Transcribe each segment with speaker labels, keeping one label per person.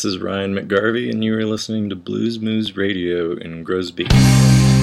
Speaker 1: This is Ryan McGarvey, and you are listening to Blues Moose Radio in Groesbeek.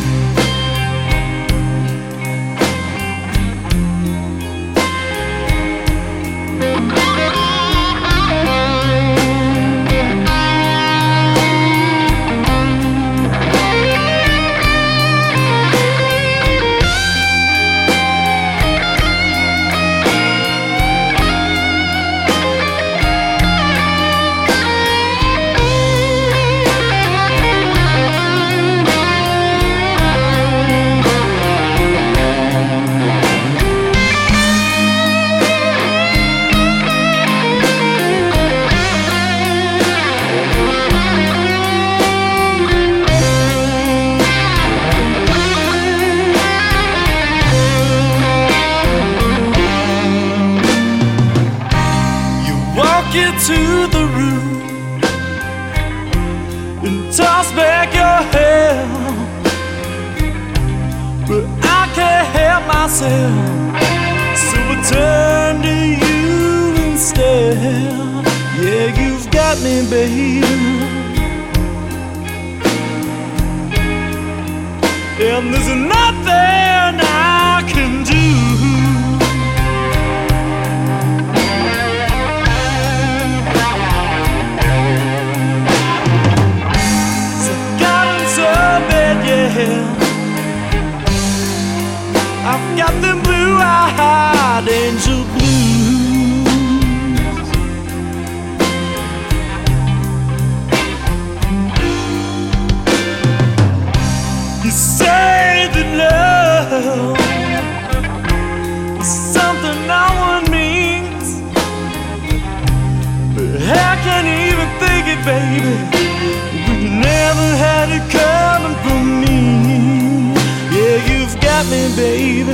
Speaker 1: baby.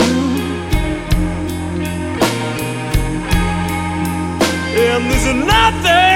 Speaker 2: And there's nothing.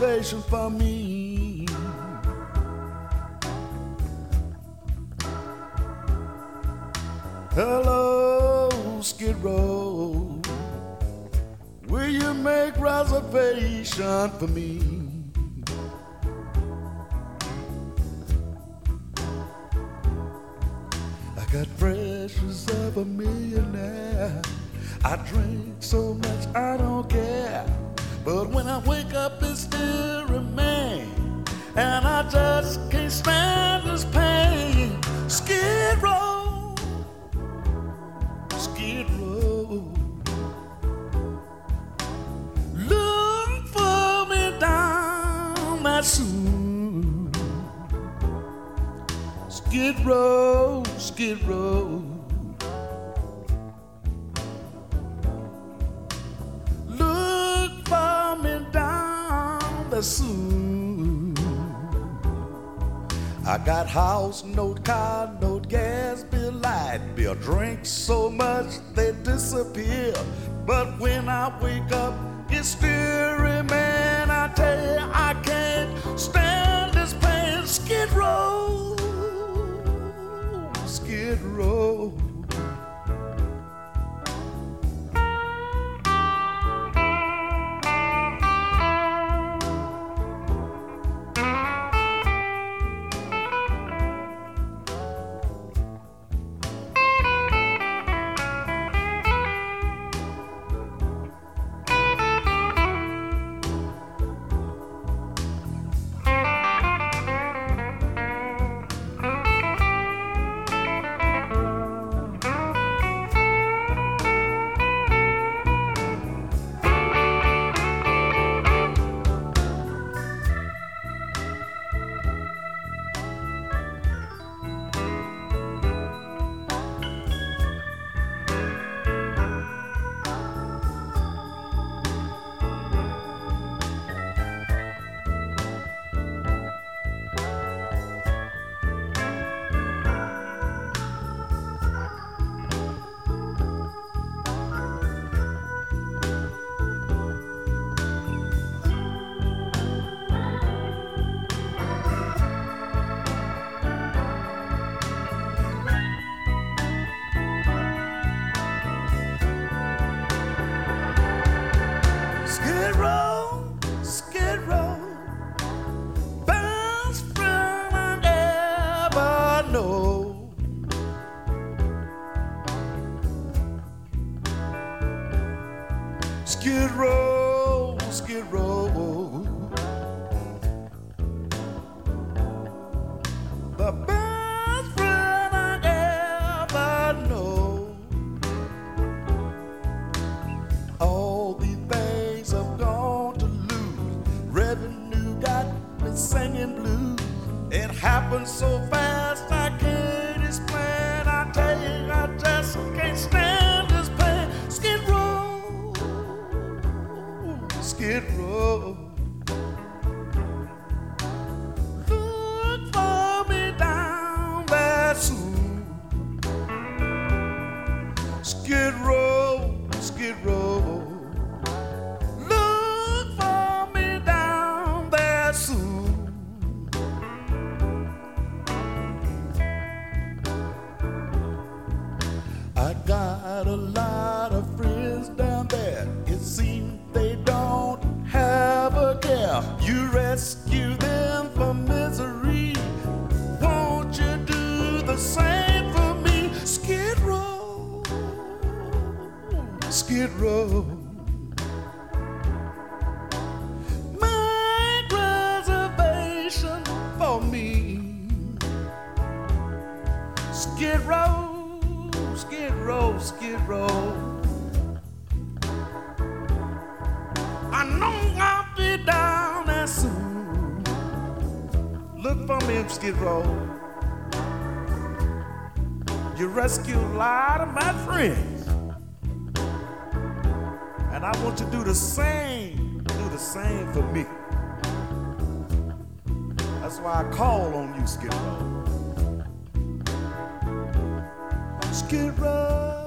Speaker 2: salvation for me. Hello, Skid Row. Will you make reservation for me? I got house, no car, no gas bill, light bill. Drink so much they disappear. But when I wake up, it still remains. I tell you, I can't stand this pain. Skid row, skid row. road. And I want you to do the same. Do the same for me. That's why I call on you, Skid Row. Skid Row.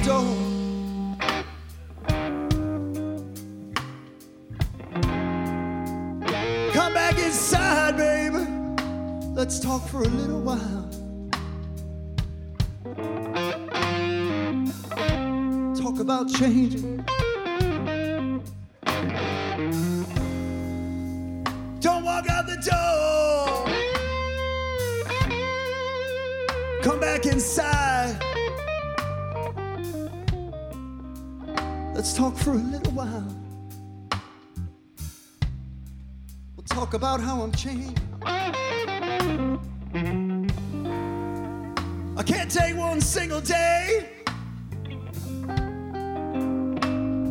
Speaker 3: Châu for a little while. We'll talk about how I'm changed. I can't take one single day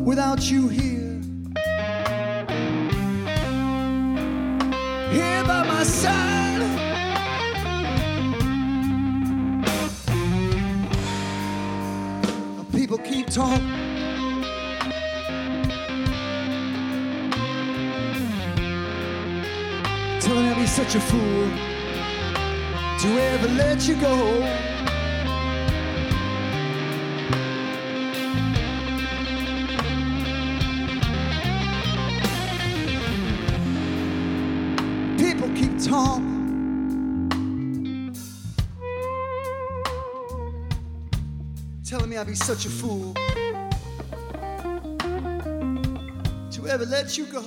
Speaker 3: without you here. Here by my side. people keep talking. such a fool to ever let you go. People keep talking, telling me I'd be such a fool to ever let you go.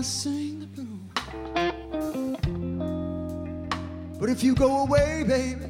Speaker 3: gonna sing the blues. But if you go away, baby,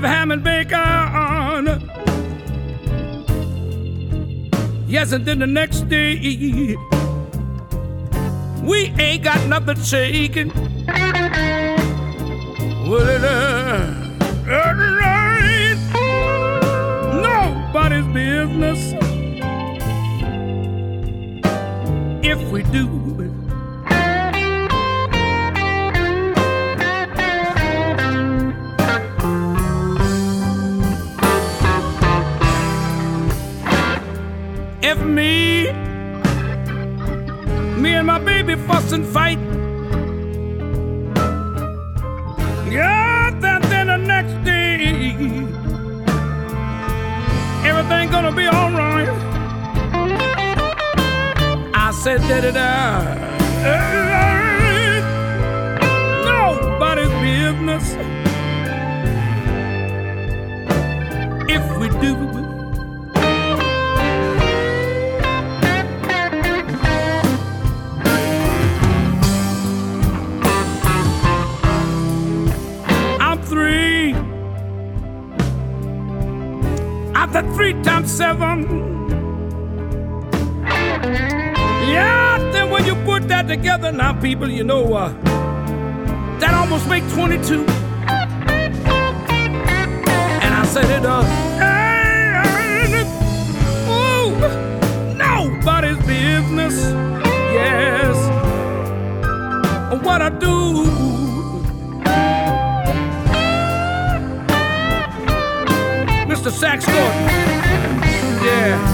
Speaker 4: We ham and bacon. Yes, and then the next day we ain't got nothing shaking. Well, it, uh, it ain't nobody's business if we do
Speaker 5: fuss and fight. Yeah, then, then the next day, everything gonna be alright. I said, da da da. Nobody's business. Three times seven. Yeah, then when you put that together, now people, you know, uh, that almost make 22. And I said it, uh, ain't, ooh, nobody's business. Yes, what I do. Mr. Sax. Yeah. Yeah.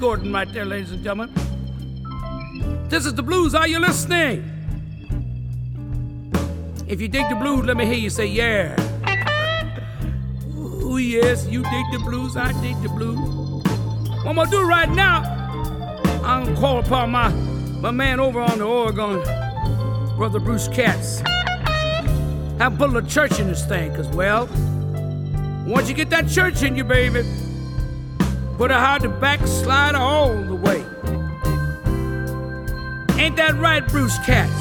Speaker 5: Gordon, right there, ladies and gentlemen. This is the blues. Are you listening? If you dig the blues, let me hear you say yeah. Oh yes, you dig the blues. I dig the blues. What I'm gonna do right now, I'm gonna call upon my, my man over on the organ, Brother Bruce Katz. Have put a church in this thing, cause well, once you get that church in you, baby, put a hard to backslide all the way. Ain't that right, Bruce Katz?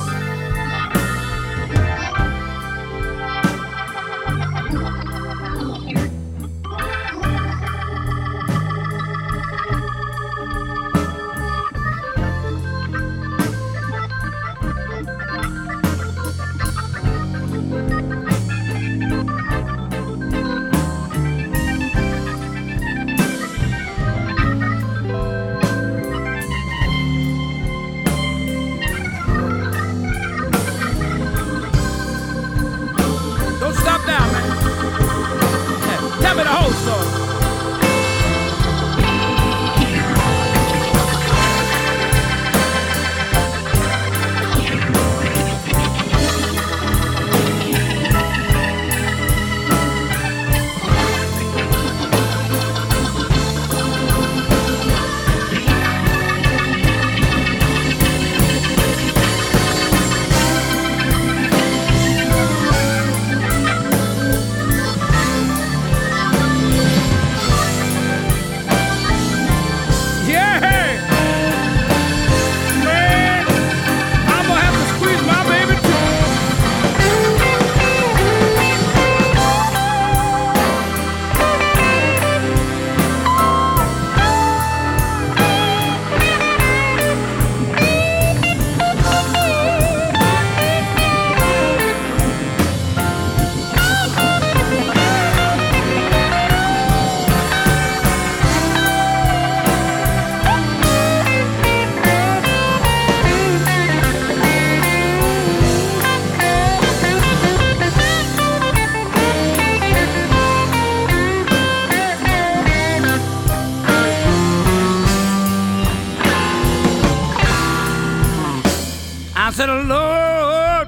Speaker 6: I said, Lord,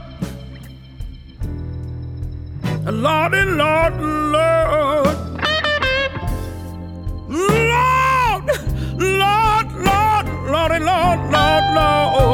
Speaker 6: Lord, Lord, Lord, Lord, Lord, Lord, Lord, Lord, Lord.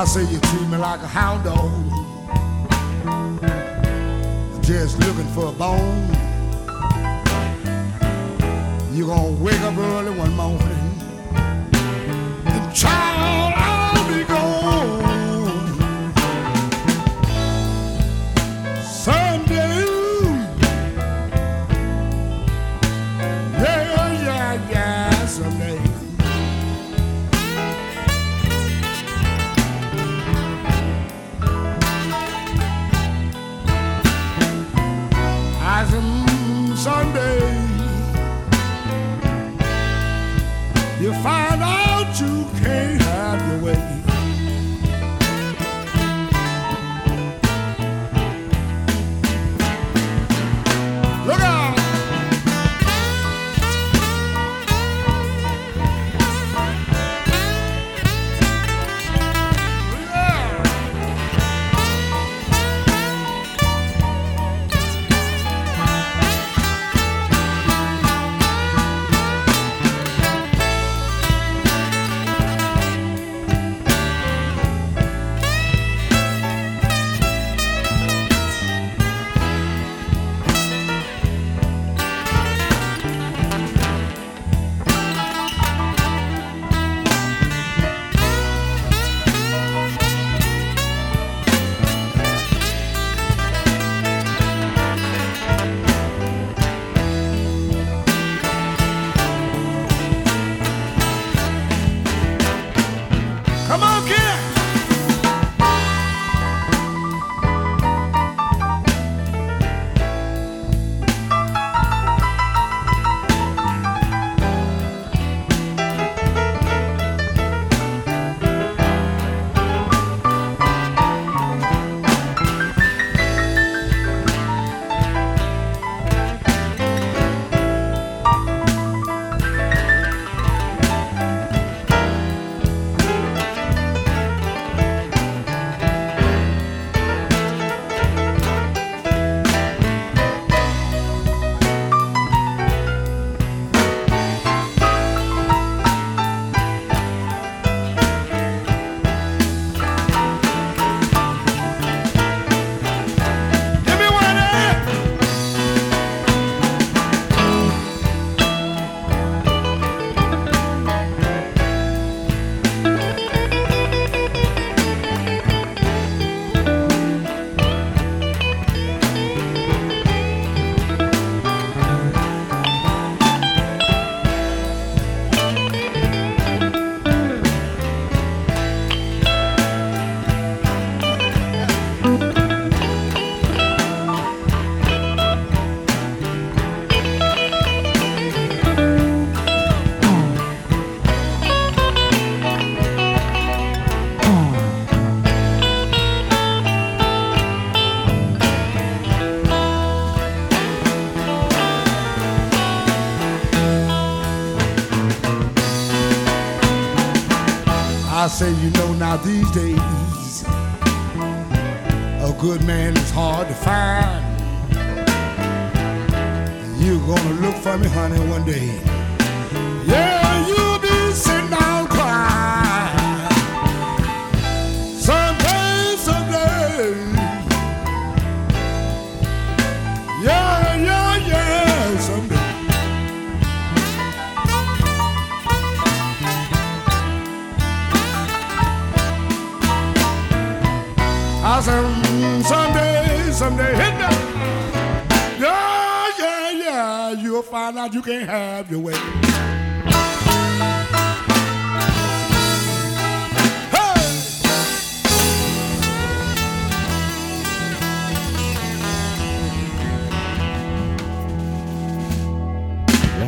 Speaker 6: I
Speaker 3: say you
Speaker 7: treat me like a hound dog. Just looking for a bone. You gonna wake up early one morning out these days. A good man is hard to find. You're gonna look for me, honey, one day. find out you can't have your way.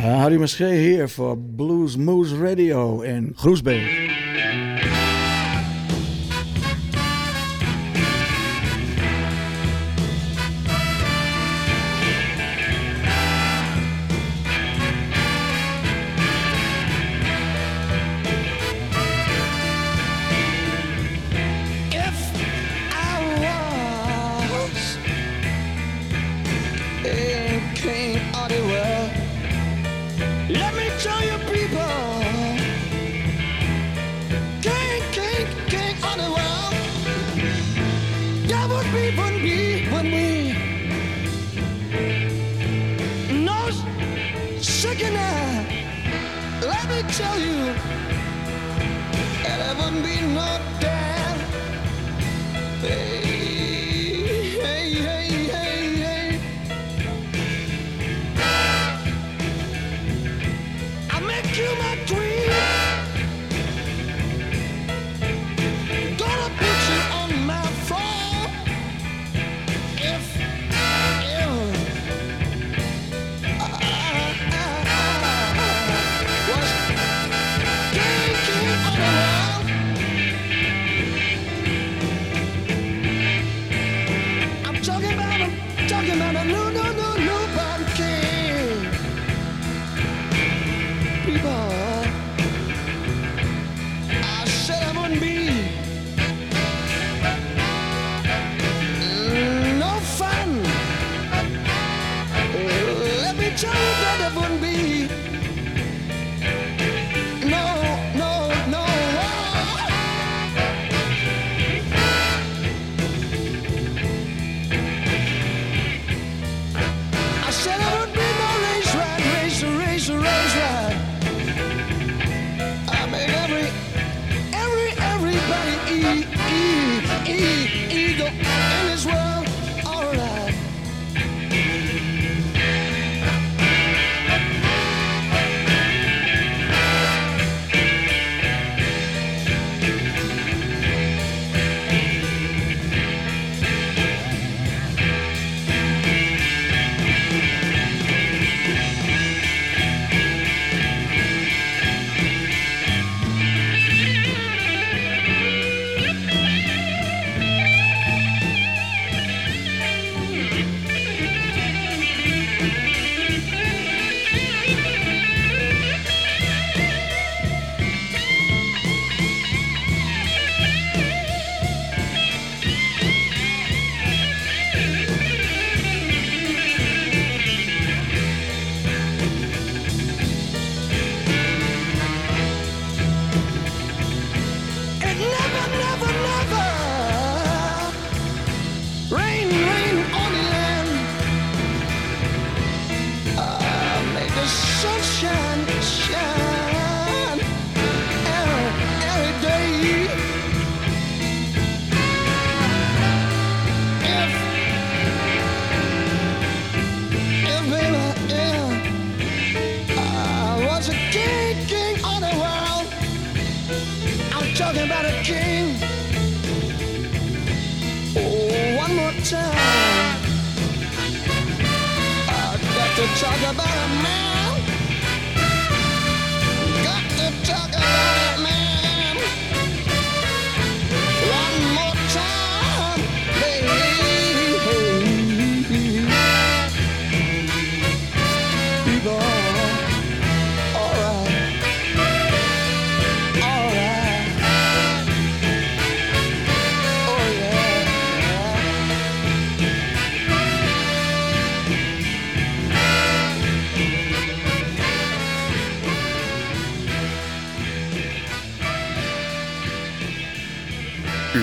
Speaker 8: Harry Maschee here voor Blues Moose Radio in Groesbeek.